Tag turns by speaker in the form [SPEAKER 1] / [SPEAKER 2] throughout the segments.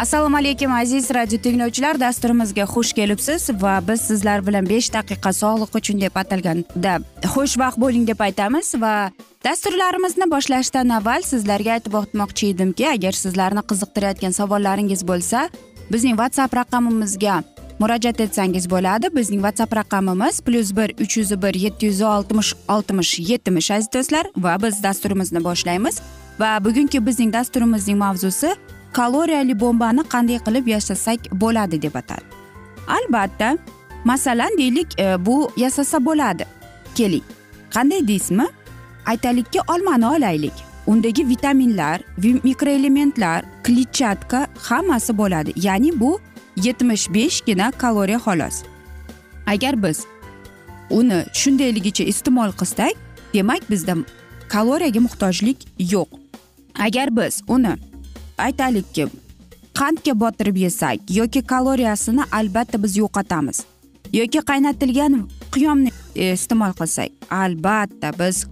[SPEAKER 1] assalomu alaykum aziz radio tinglovchilar. Dasturimizga xush kelibsiz va biz sizlar bilan besh daqiqa sog'liq uchun deb atalganda xushvaqt bo'ling deb aytamiz va dasturlarimizni boshlashdan avval sizlarga aytib o'tmoqchi edimki agar sizlarni qiziqtirayotgan savollaringiz bo'lsa bizning whatsapp raqamimizga murojaat etsangiz bo'ladi. Bizning whatsapp raqamimiz plyus bir uch yuz bir yetti yuz oltmish oltmish yetmish aziz do'stlar va biz dasturimizni boshlaymiz. Va bugungi bizning dasturimizning mavzusi kaloriyali bombani qanday qilib yasasak bo'ladi deb atadi. Albatta masalan deylik e, bu yasasa bo'ladi. Keling qanday deysizmi? Aytaylikki olmani olaylik. Undagi vitaminlar mikroelementlar kletchatka hammasi bo'ladi. Ya'ni bu yetmish beshgina kaloriya xolos. Agar biz uni shundayligicha iste'mol qilsak demak bizda kaloriyaga muhtojlik yo'q. Agar biz uni aytaylikki qandga botirib yesak yoki kaloriyasini albatta biz yo'qotamiz. Yoki qaynatilgan qiyomni e, iste'mol qilsak albatta biz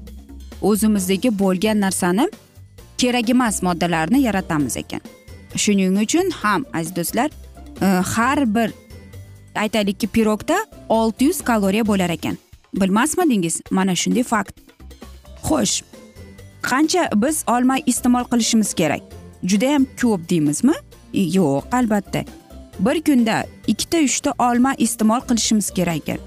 [SPEAKER 1] o'zimizdagi bo'lgan narsani kerak emas moddalarni yaratamiz ekan. Shuning uchun ham aziz do'stlar e, har bir aytaylikki pirogda olti yuz kaloriya bo'lar ekan. Bilmasmidingiz mana shunday fakt. Xo'sh qancha biz olma iste'mol qilishimiz kerak? Judayam ko'p deymizmi? E, yo'q albatta. Bir kunda ikkita uchta olma iste'mol qilishimiz kerak ekan.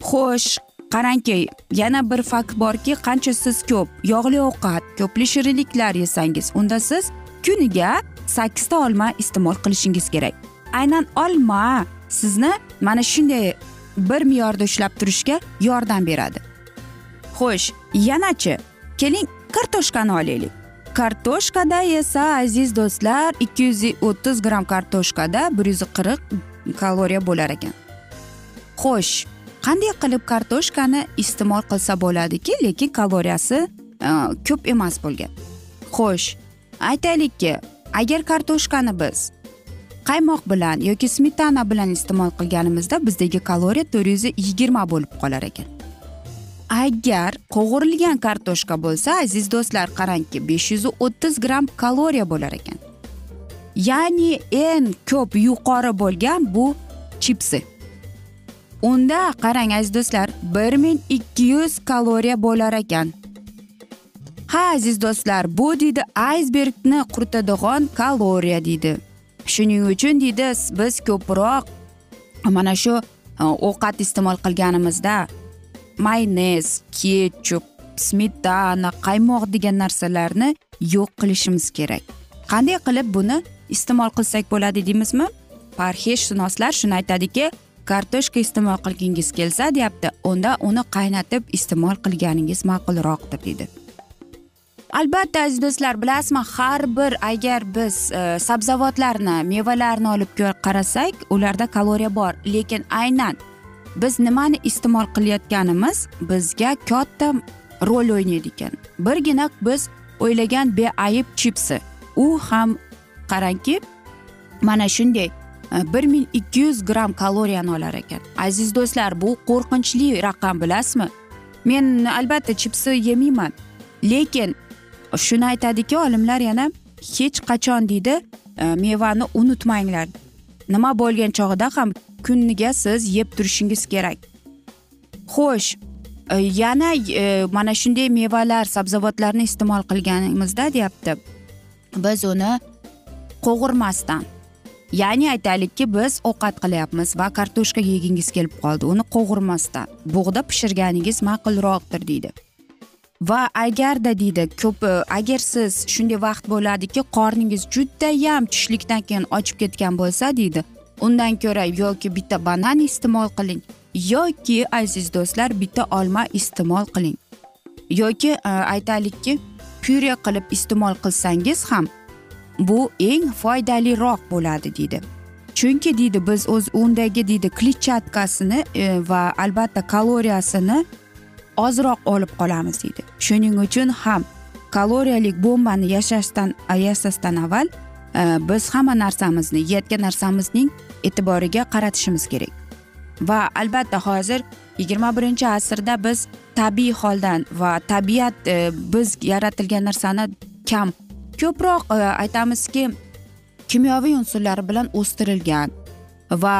[SPEAKER 1] Xo'sh qarangki yana bir fakt borki qancha siz ko'p yog'li ovqat ko'pli shirinliklar yesangiz unda siz kuniga sakkizta olma iste'mol qilishingiz kerak. Aynan olma sizni mana shunday bir me'yorda ushlab turishga yordam beradi. Xo'sh yanachi keling kartoshkani olaylik. Kartoshkada esa aziz do'stlar ikki yuz o'ttiz gramm kartoshkada bir yuz qirq kaloriya bo'lar ekan xo'sh qanday qilib kartoshkani iste'mol qilsa bo'ladiki lekin kaloriyasi ko'p emas bo'lgan xo'sh aytaylikki agar kartoshkani biz qaymoq bilan yoki smetana bilan iste'mol qilganimizda bizdagi kaloriya to'rt yuz yigirma bo'lib qolar ekan agar qovurilgan kartoshka bo'lsa aziz do'stlar qarangki besh yuz o'ttiz gramm kaloriya bo'lar ekan. Ya'ni eng ko'p yuqori bo'lgan bu chipsi. Unda qarang aziz do'stlar bir ming ikki yuz kaloriya bo'lar ekan. Ha aziz do'stlar bu deydi aysbergni quritadigan kaloriya deydi. Shuning uchun deydi biz ko'proq mana shu e, ovqat iste'mol qilganimizda mayonez ketchup smetana qaymoq degan narsalarni yo'q qilishimiz kerak. Qanday qilib buni iste'mol qilsak bo'ladi deymizmi? Parhezshunoslar shuni aytadiki kartoshka iste'mol qilgingiz kelsa deyapti unda uni qaynatib iste'mol qilganingiz ma'qulroqdir deydi albatta aziz do'stlar bilasizmi har bir agar biz e, sabzavotlarni mevalarni olib qarasak ularda kaloriya bor lekin aynan biz nimani iste'mol qilayotganimiz bizga katta rol o'ynaydi ekan. Birgina biz o'ylagan beayb chipsi. U ham qarangki mana shunday e, bir ming ikki yuz gramm kaloriyani olar ekan. Aziz do'stlar bu qo'rqinchli raqam bilasizmi? Men albatta chipsi yemayman lekin shuni aytadiki olimlar yana hech qachon deydi e, mevani unutmanglar. Nima bo'lgan chog'ida ham kuniga siz yeb turishingiz kerak. Xo'sh e, yana e, mana shunday mevalar sabzavotlarni iste'mol qilganimizda deyapti. Biz uni qovurmasdan ya'ni aytaylikki biz ovqat qilyapmiz va kartoshka yegingiz kelib qoldi. Uni qovurmasdan bug'da pishirganingiz ma'qulroqdir deydi. Va agarda deydi ko'p e, agar siz shunday vaqt bo'ladiki qorningiz judayam tushlikdan keyin ochib ketgan bo'lsa deydi undan ko'ra yoki bitta banan iste'mol qiling yoki aziz do'stlar bitta olma iste'mol qiling. Yoki e, aytaylikki pyure qilib iste'mol qilsangiz ham bu eng foydaliroq bo'ladi deydi. Chunki deydi biz o'z undagi deydi kletchatkasini e, va albatta kaloriyasini ozroq olib qolamiz deydi. Shuning uchun ham kaloriyalik bombani yashashdan yasashdan avval Э, biz hamma narsamizni yeyotgan narsamizning e'tiboriga qaratishimiz kerak. Va albatta hozir yigirma birinchi asrda biz tabiiy holdan va tabiat e, biz yaratilgan narsani kam ko'proq e, aytamizki kimyoviy unsurlar bilan o'stirilgan va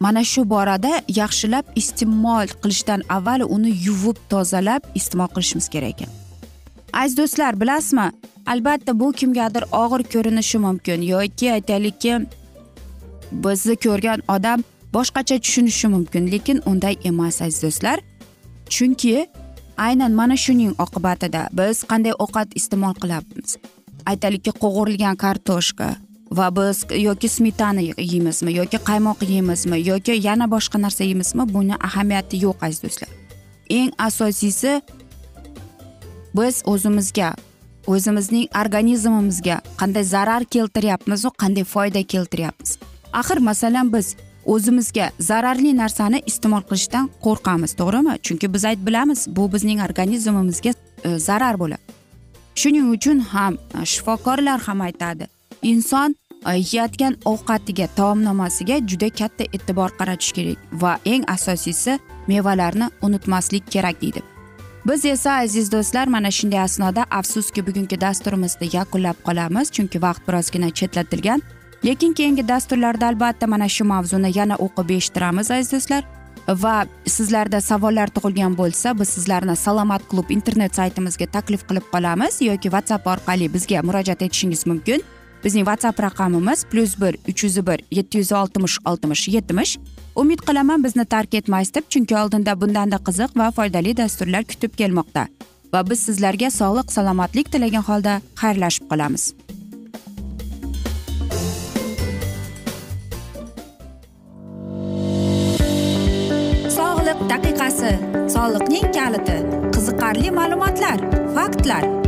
[SPEAKER 1] mana shu borada yaxshilab iste'mol qilishdan avval uni yuvib tozalab iste'mol qilishimiz kerak ekan. Aziz do'stlar bilasizmi? Albatta bu kimgadir og'ir ko'rinishi mumkin. Yoki aytaylikki bizni ko'rgan odam boshqacha tushunishi mumkin. Lekin unday emas aziz do'stlar. Chunki aynan mana shuning oqibatida biz qanday ovqat iste'mol qilyapmiz aytaylikki qovurilgan kartoshka va biz yoki smetana yeymizmi yoki qaymoq yeymizmi yoki yana boshqa narsa yeymizmi buni ahamiyati yo'q aziz do'stlar. Eng asosiysi biz o'zimizga o'zimizning organizmimizga qanday zarar keltiryapmizu qanday foyda keltiryapmiz. Axir masalan biz o'zimizga zararli narsani iste'mol qilishdan qo'rqamiz to'g'rimi? Chunki biz ayt bilamiz bu bizning organizmimizga e, zarar bo'ladi. Shuning uchun ham e, shifokorlar ham aytadi inson e, yeyotgan ovqatiga taomnomasiga juda katta e'tibor qaratish kerak va eng asosiysi mevalarni unutmaslik kerak deydi. Biz esa aziz do'stlar mana shunday asnoda afsuski bugungi dasturimizni yakunlab qolamiz. Chunki vaqt birozgina chetlatilgan. Lekin keyingi dasturlarda albatta mana shu mavzuni yana o'qib eshittiramiz aziz do'stlar. Va sizlarda savollar tug'ilgan bo'lsa biz sizlarni salomat klub internet saytimizga taklif qilib qolamiz yoki whatsapp orqali bizga murojaat etishingiz mumkin. Bizning whatsapp raqamimiz plyus bir uch yuz bir yetti yuz oltmish oltmish yetmish. Umid qilaman bizni tark etmaysiz deb chunki oldinda bundanda qiziq va foydali dasturlar kutib kelmoqda. Va biz sizlarga sog'lik salomatlik tilagan holda xayrlashib qolamiz. Sog'liq daqiqasi. Soliqning kaliti. Qiziqarli ma'lumotlar faktlar.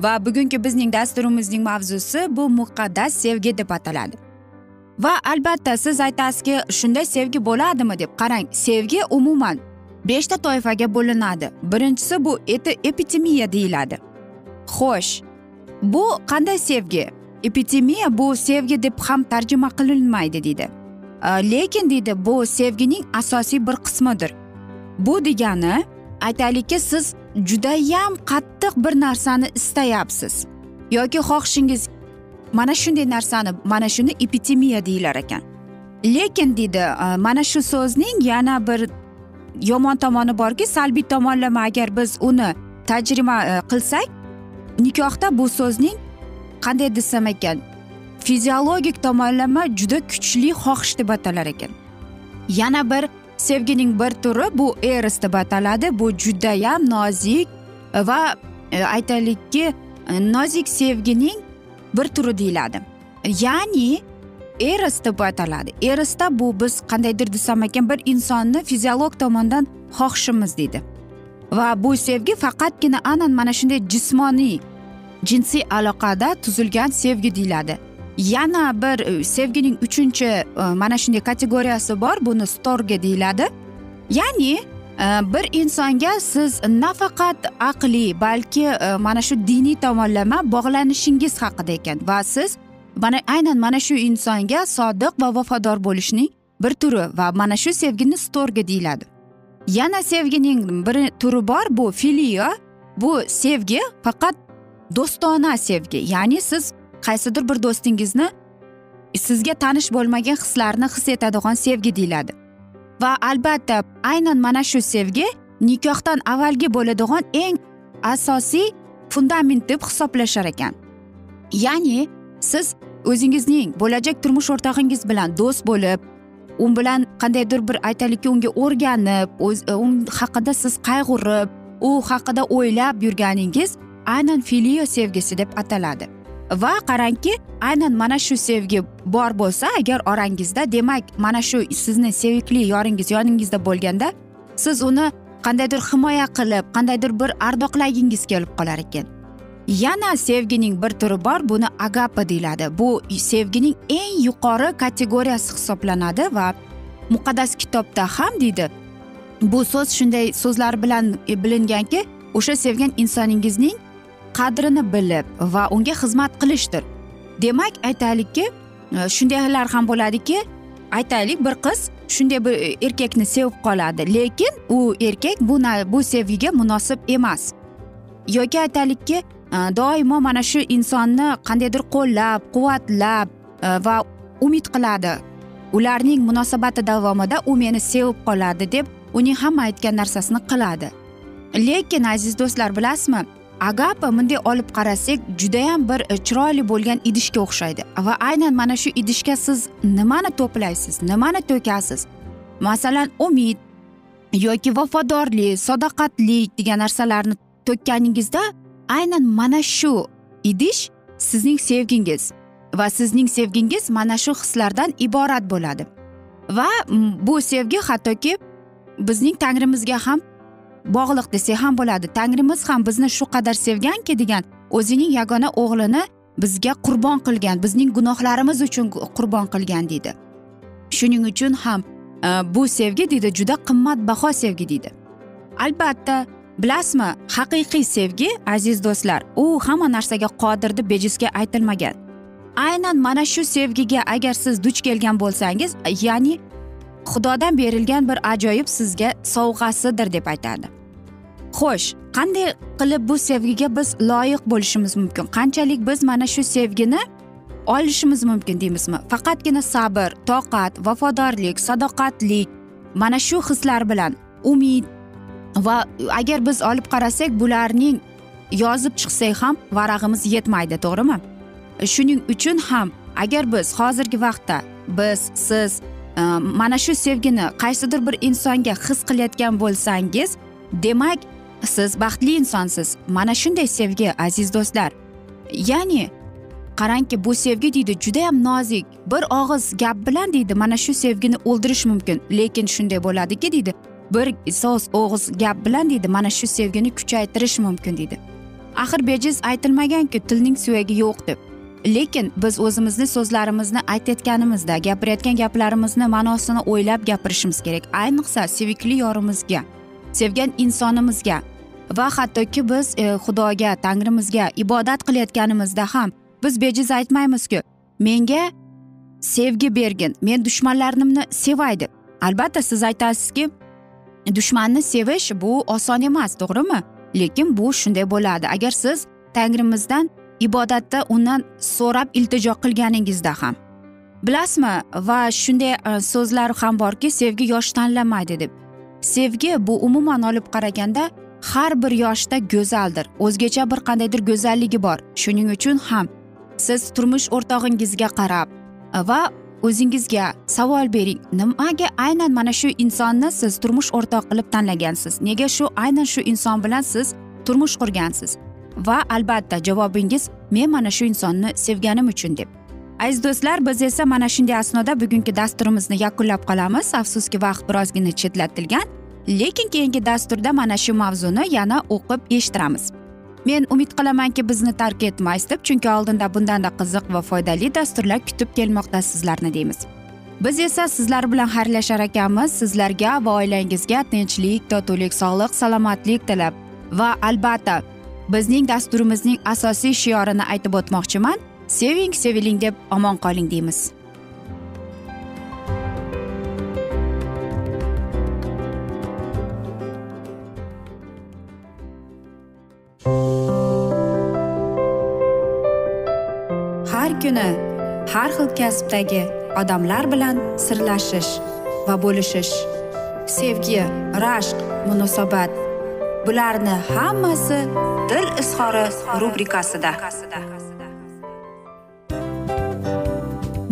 [SPEAKER 1] Va bugungi bizning dasturimizning mavzusi bu muqaddas sevgi deb ataladi. Va albatta siz aytasizki shunday sevgi bo'ladimi deb qarang. Sevgi umuman beshta toifaga bo'linadi. Birinchisi bu epitemiya deyiladi. Xo'sh bu qanday sevgi? Epidemiya bu sevgi deb ham tarjima qilinmaydi deydi. Lekin deydi bu sevgining asosiy bir qismidir. Bu degani aytaylikki siz judayam qattiq bir narsani istayapsiz. Yoki xohishingiz mana shunday narsani mana shuni epitemiya deyilar ekan. Lekin deydi mana shu so'zning yana bir yomon tomoni borki salbiy tomonlama agar biz uni tajriba e, qilsak nikohda bu so'zning qanday desam ekan fiziologik tomonlama juda kuchli xohish deb atalar ekan. Yana bir sevgining bir turi bu eros deb ataladi. Bu judayam nozik va e, aytaylikki e, nozik sevgining bir turi deyiladi. Ya'ni eros deb ataladi. Erosda bu biz qandaydir desam ekan bir insonni fiziolog tomondan xohishimiz deydi. Va bu sevgi faqatgina anan mana shunday jismoniy jinsiy aloqada tuzilgan sevgi deyiladi. Yana bir e, sevgining uchinchi e, mana shunday kategoriyasi bor. Buni storge deyiladi. Ya'ni e, bir insonga siz nafaqat aqliy balki mana shu diniy tomonlama bog'lanishingiz haqida ekan va siz mana aynan mana shu insonga sodiq va vafodor bo'lishning bir turi va mana shu sevgini storge deyiladi. Yana sevgining bir turi bor bu filiyo bu sevgi faqat do'stona sevgi. Ya'ni siz qaysidir bir do'stingizni sizga tanish bo'lmagan hislarni his etadigan sevgi deyiladi. Va albatta aynan mana shu sevgi nikohdan avvalgi bo'ladigan eng asosiy fundament deb hisoblashar ekan. Ya'ni siz o'zingizning bo'lajak turmush o'rtog'ingiz bilan do'st bo'lib u bilan qandaydir bir aytaylikki unga o'rganib o'z e, u haqida siz qayg'urib u haqida o'ylab yurganingiz aynan filio sevgisi deb ataladi. Va qarangki aynan mana shu sevgi bor bo'lsa agar orangizda demak mana shu sizni sevikli yoringiz yoningizda bo'lganda siz uni qandaydir himoya qilib qandaydir bir ardoqlagingiz kelib qolar ekan. Yana sevgining bir turi bor buni agapa deyiladi. Bu sevgining eng yuqori kategoriyasi hisoblanadi va muqaddas kitobda ham deydi. Bu so'z shunday so'zlar bilan bilinganki o'sha sevgan insoningizning qadrini bilib va unga xizmat qilishdir. Demak aytaylikki e, shundaylar ham bo'ladiki aytaylik bir qiz shunday bir e, erkakni sevib qoladi lekin u erkak bu bu sevgiga munosib emas. Yoki aytaylikki e, doimo mana shu insonni qandaydir qo'llab quvvatlab va umid qiladi. Ularning munosabati davomida u meni sevib qoladi deb uning hamma aytgan narsasini qiladi. Lekin aziz do'stlar bilasizmi agapa bunday olib qarasak judayam bir e, chiroyli bo'lgan idishga o'xshaydi. Va aynan mana shu idishga siz nimani to'playsiz nimani to'kasiz? Masalan umid yoki vafodorlik sadoqatlik degan narsalarni to'kkaningizda aynan mana shu idish sizning sevgingiz va sizning sevgingiz mana shu hislardan iborat bo'ladi. Va bu sevgi hattoki bizning tangrimizga ham bog'liq desak ham bo'ladi. Tangrimiz ham bizni shu qadar sevganki degan o'zining yagona o'g'lini bizga qurbon qilgan bizning gunohlarimiz uchun qurbon qilgan deydi. Shuning uchun ham e, bu sevgi deydi juda qimmatbaho sevgi deydi. Albatta bilasizmi haqiqiy sevgi aziz do'stlar u hamma narsaga qodir deb bejizga aytilmagan. Aynan mana shu sevgiga agar siz duch kelgan bo'lsangiz ya'ni xudodan berilgan bir ajoyib sizga sovg'asidir deb aytadi. Xo'sh qanday qilib bu sevgiga biz loyiq bo'lishimiz mumkin? Qanchalik biz mana shu sevgini olishimiz mumkin deymizmi? Faqatgina sabr toqat vafodorlik sadoqatlik mana shu hislar bilan umid va agar biz olib qarasak bularning yozib chiqsak ham varag'imiz yetmaydi to'g'rimi? Shuning uchun ham agar biz hozirgi vaqtda biz siz e, mana shu sevgini qaysidir bir insonga his qilayotgan bo'lsangiz demak siz baxtli insonsiz. Mana shunday sevgi aziz do'stlar. Ya'ni qarangki bu sevgi deydi judayam nozik. Bir og'iz gap bilan deydi mana shu sevgini o'ldirish mumkin. Lekin shunday bo'ladiki deydi bir so'z og'iz gap bilan deydi mana shu sevgini kuchaytirish mumkin deydi. Axir bejiz aytilmaganku tilning suyagi yo'q deb. Lekin biz o'zimizni so'zlarimizni aytayotganimizda gapirayotgan gaplarimizni ma'nosini o'ylab gapirishimiz kerak. Ayniqsa sevikli yorimizga. Sevgan insonimizga va hattoki biz e, xudoga tangrimizga ibodat qilayotganimizda ham biz bejiz aytmaymizku menga sevgi bergin men dushmanlarimni sevay deb albatta siz aytasizki dushmanni sevish bu oson emas to'g'rimi? Lekin bu shunday bo'ladi. Agar siz tangrimizdan ibodatda undan so'rab iltijo qilganingizda ham bilasizmi? Va shunday e, so'zlar ham borki sevgi yosh tanlamaydi deb. Sevgi bu umuman olib qaraganda har bir yoshda go'zaldir. O'zgacha bir qandaydir go'zalligi bor. Shuning uchun ham siz turmush o'rtog'ingizga qarab va o'zingizga savol bering. Nimaga aynan mana shu insonni siz turmush o'rtoq qilib tanlagansiz? Nega shu aynan shu inson bilan siz turmush qurgansiz? Va albatta javobingiz men mana shu insonni sevganim uchun deb. Aziz do'stlar biz esa mana shunday asnoda bugungi dasturimizni yakunlab qolamiz. Afsuski vaqt birozgina chetlatilgan lekin keyingi dasturda mana shu mavzuni yana o'qib eshittiramiz. Men umid qilamanki bizni tark etmaysiz deb chunki oldinda bundanda qiziq va foydali dasturlar kutib kelmoqda sizlarni deymiz. Biz esa sizlar bilan xayrlashar ekanmiz. Sizlarga va oilangizga tinchlik totuvlik sog'lik salomatlik tilab. Va albatta bizning dasturimizning asosiy shiorini aytib o'tmoqchiman. Seving seviling deb omon qoling deymiz. Har kuni har xil kasbdagi odamlar bilan sirlashish va bo'lishish sevgi rashq munosabat bularni hammasi dil izhori rubrikasida.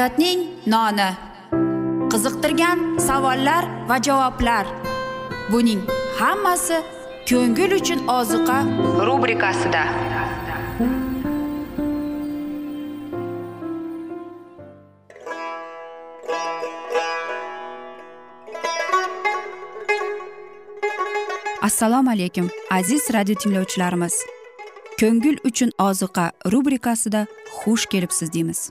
[SPEAKER 1] Hayotning noni. Qiziqtirgan savollar va javoblar. Buning hammasi ko'ngil uchun oziqa rubrikasida. Assalomu alaykum aziz radio tinglovchilarimiz. Ko'ngil uchun oziqa rubrikasida xush kelibsiz deymiz.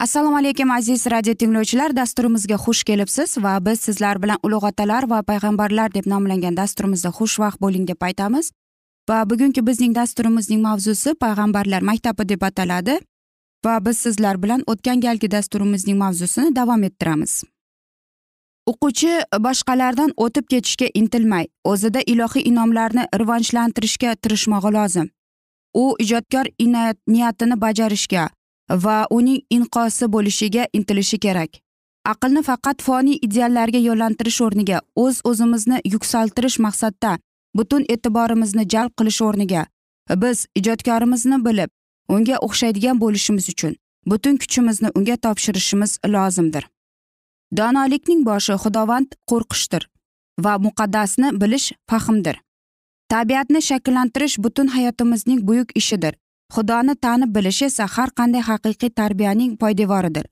[SPEAKER 1] Assalomu alaykum aziz radio tinglovchilar. Dasturimizga xush kelibsiz va biz sizlar bilan ulug' otalar va payg'ambarlar deb nomlangan dasturimizda xushvaqt bo'ling deb aytamiz. Va bugungi bizning dasturimizning mavzusi payg'ambarlar maktabi deb ataladi. Va biz sizlar bilan o'tgan galgi dasturimizning mavzusini davom ettiramiz. O'quvchi boshqalardan o'tib ketishga intilmay o'zida ilohiy inomlarni rivojlantirishga tirishmog'i lozim. U ijodkor niyatini bajarishga va uning inqosi bo'lishiga intilishi kerak. Aqlni faqat foniy ideallarga yo'llantirish o'rniga o'z o'zimizni yuksaltirish maqsadida butun e'tiborimizni jalb qilish o'rniga. Biz ijodkorimizni bilib unga o'xshaydigan bo'lishimiz uchun butun kuchimizni unga topshirishimiz lozimdir. Donolikning boshi xudovand qo'rqishdir va muqaddasni bilish fahmdir. Tabiatni shakllantirish butun hayotimizning buyuk ishidir. Xudoni tanib bilish esa har qanday haqiqiy tarbiyaning poydevoridir.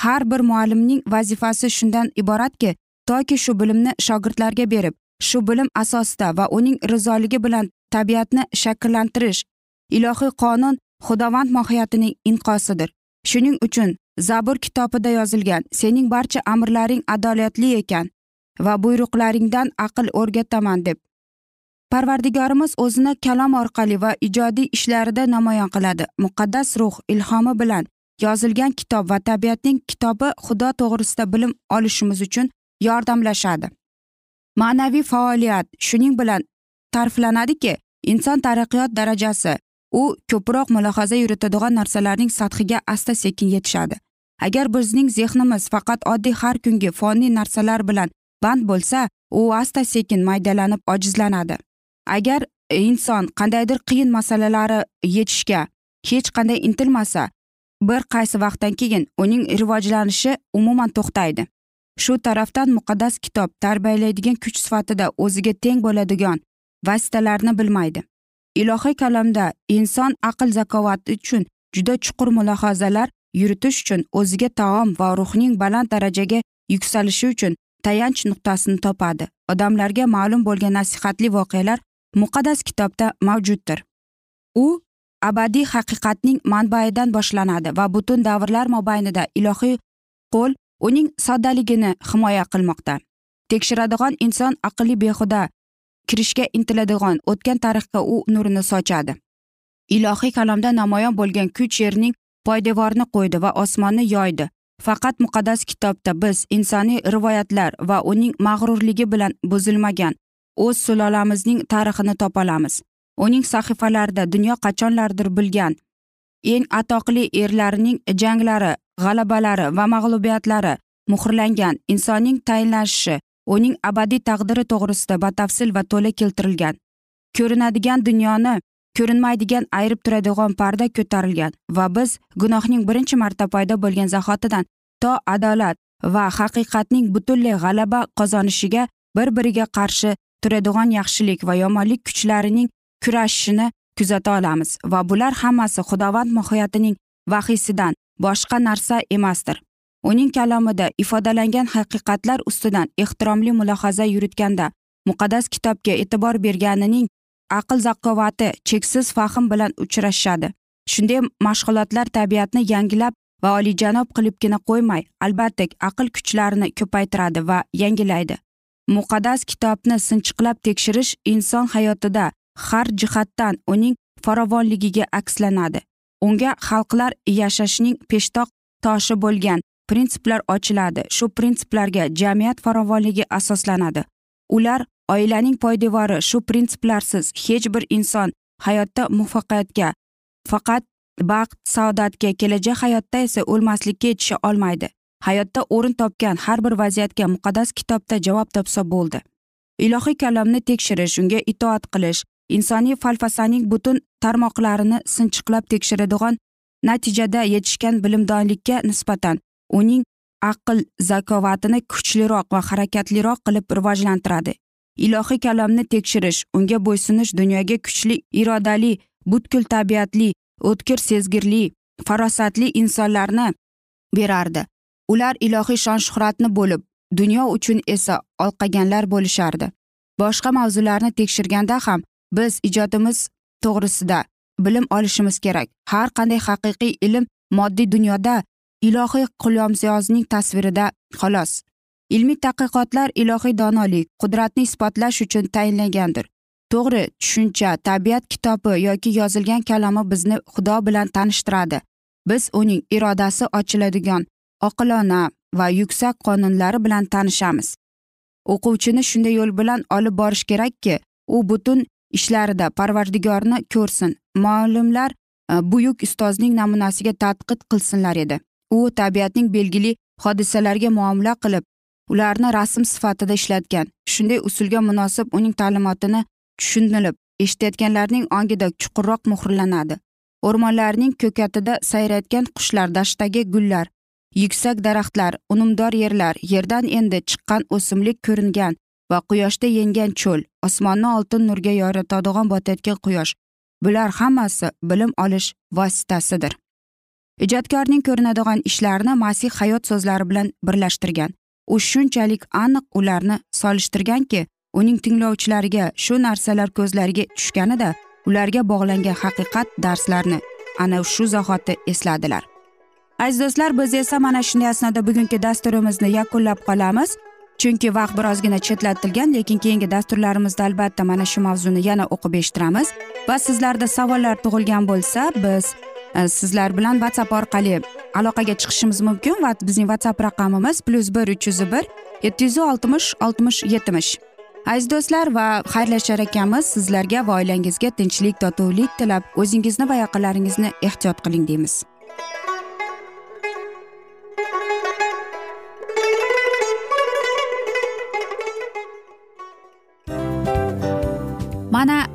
[SPEAKER 1] Har bir muallimning vazifasi shundan iboratki toki shu bilimni shogirdlarga berib shu bilim asosida va uning rizoligi bilan tabiatni shakllantirish ilohiy qonun xudovand mohiyatining inqosidir. Shuning uchun zabur kitobida yozilgan sening barcha amrlaring adolatli ekan va buyruqlaringdan aql o'rgataman deb parvardigorimiz o'zini kalom orqali va ijodiy ishlarida namoyon qiladi. Muqaddas ruh ilhomi bilan yozilgan kitob va tabiatning kitobi xudo to'g'risida bilim olishimiz uchun yordamlashadi. Ma'naviy faoliyat shuning bilan ta'riflanadiki inson taraqqiyot darajasi u ko'proq mulohaza yuritadigan narsalarning sathiga asta sekin yetishadi. Agar bizning zehnimiz faqat oddiy har kungi foniy narsalar bilan band bo'lsa u asta sekin maydalanib ojizlanadi. Agar inson qandaydir qiyin masalalari yechishga hech qanday intilmasa bir qaysi vaqtdan keyin uning rivojlanishi umuman to'xtaydi. Shu tarafdan muqaddas kitob tarbiyalaydigan kuch sifatida o'ziga teng bo'ladigan vositalarni bilmaydi. Ilohiy kalamda inson aql zakovati uchun juda chuqur mulohazalar yuritish uchun o'ziga taom va ruhning baland darajaga yuksalishi uchun tayanch nuqtasini topadi. Odamlarga ma'lum bo'lgan nasihatli voqealar muqaddas kitobda mavjuddir. U abadiy haqiqatning manbaidan boshlanadi va butun davrlar mobaynida ilohiy qo'l uning soddaligini himoya qilmoqda. Tekshiradigan inson aqli behuda kirishga intiladigan o'tgan tarixga u nurini sochadi. Ilohiy kalomda namoyon bo'lgan kuch yerning poydevorini qo'ydi va osmonni yoydi. Faqat muqaddas kitobda biz insoniy rivoyatlar va uning mag'rurligi bilan buzilmagan o'z sulolamizning tarixini topolamiz uning sahifalarida dunyo qachonlardir bilgan eng atoqli erlarining janglari g'alabalari va mag'lubiyatlari muhrlangan insonning tayinlanishi uning abadiy taqdiri to'g'risida batafsil va to'la keltirilgan ko'rinadigan dunyoni ko'rinmaydigan ayirib turadigan parda ko'tarilgan va biz gunohning birinchi marta paydo bo'lgan zahotidan to adolat va haqiqatning butunlay g'alaba qozonishiga bir biriga qarshi turadigan yaxshilik va yomonlik kuchlarining kurashishini kuzata olamiz va bular hammasi xudovand mohiyatining vahiysidan boshqa narsa emasdir. Uning kalomida ifodalangan haqiqatlar ustidan ehtiromli mulohaza yuritganda muqaddas kitobga e'tibor berganining aql zakovati cheksiz fahm bilan uchrashadi shunday mashg'ulotlar tabiatni yangilab va oliyjanob qilibgina qo'ymay albatta aql kuchlarini ko'paytiradi va yangilaydi. Muqaddas kitobni sinchiqlab tekshirish inson hayotida har jihatdan uning farovonligiga akslanadi. Unga xalqlar yashashning peshtoq toshi bo'lgan prinsiplar ochiladi. Shu prinsiplarga jamiyat farovonligi asoslanadi. Ular oilaning poydevori shu prinsiplarsiz hech bir inson hayotda muvaffaqiyatga faqat baxt saodatga kelajak hayotda esa o'lmaslikka yetisha olmaydi. Hayotda o'rin topgan har bir vaziyatga muqaddas kitobda javob topsa bo'ldi. Ilohiy kalomni tekshirish unga itoat qilish insoniy falsafaning butun tarmoqlarini sinchiqlab tekshiradigan natijada yetishgan bilimdonlikka nisbatan uning aql zakovatini kuchliroq va harakatliroq qilib rivojlantiradi. Ilohiy kalomni tekshirish unga bo'ysunish dunyoga kuchli irodali butkul tabiatli o'tkir sezgirli farosatli insonlarni berardi. Ular ilohiy shon shuhratni bo'lib dunyo uchun esa olqaganlar bo'lishardi. Boshqa mavzularni tekshirganda ham biz ijodimiz to'g'risida bilim olishimiz kerak. Har qanday haqiqiy ilm moddiy dunyoda ilohiy qulyomsiyozning tasvirida xolos. Ilmiy tadqiqotlar ilohiy donolik qudratni isbotlash uchun tayinlangandir to'g'ri tushuncha tabiat kitobi yoki yozilgan kalami bizni xudo bilan tanishtiradi. Biz uning irodasi ochiladigan oqilona va yuksak qonunlari bilan tanishamiz. O'quvchini shunday yo'l bilan olib borish kerakki u butun ishlarida parvardigorni ko'rsin. Muallimlar e, buyuk ustozning namunasiga tadqiq qilsinlar edi. U tabiatning belgili hodisalarga muomala qilib ularni rasm sifatida ishlatgan. Shunday usulga munosib uning ta'limotini tushunilib eshitayotganlarning ongida chuqurroq muhrlanadi. O'rmonlarning ko'katida sayrayotgan qushlar dashtdagi gullar yuksak daraxtlar unumdor yerlar yerdan endi chiqqan o'simlik ko'ringan va quyoshda yengan cho'l osmonni oltin nurga yoritadigan botayotgan quyosh. Bular hammasi bilim olish vositasidir. Ijodkorning ko'rinadigan ishlarini masih hayot so'zlari bilan birlashtirgan. U shunchalik aniq ularni solishtirganki uning tinglovchilariga shu narsalar ko'zlariga tushganida ularga bog'langan haqiqat darslarni ana shu zahoti esladilar. Aziz do'stlar biz esa mana shunday asnoda bugungi dasturimizni yakunlab qolamiz. Chunki vaqt birozgina chetlatilgan lekin keyingi dasturlarimizda albatta mana shu mavzuni yana o'qib eshittiramiz. Va sizlarda savollar tug'ilgan bo'lsa biz e, sizlar bilan whatsapp orqali aloqaga chiqishimiz mumkin va bizning whatsapp raqamimiz plyus bir uch yuz bir yetti yuz oltmish oltmish yetmish. Aziz do'stlar va xayrlashar ekanmiz sizlarga va oilangizga tinchlik totuvlik tilab o'zingizni va yaqinlaringizni ehtiyot qiling deymiz.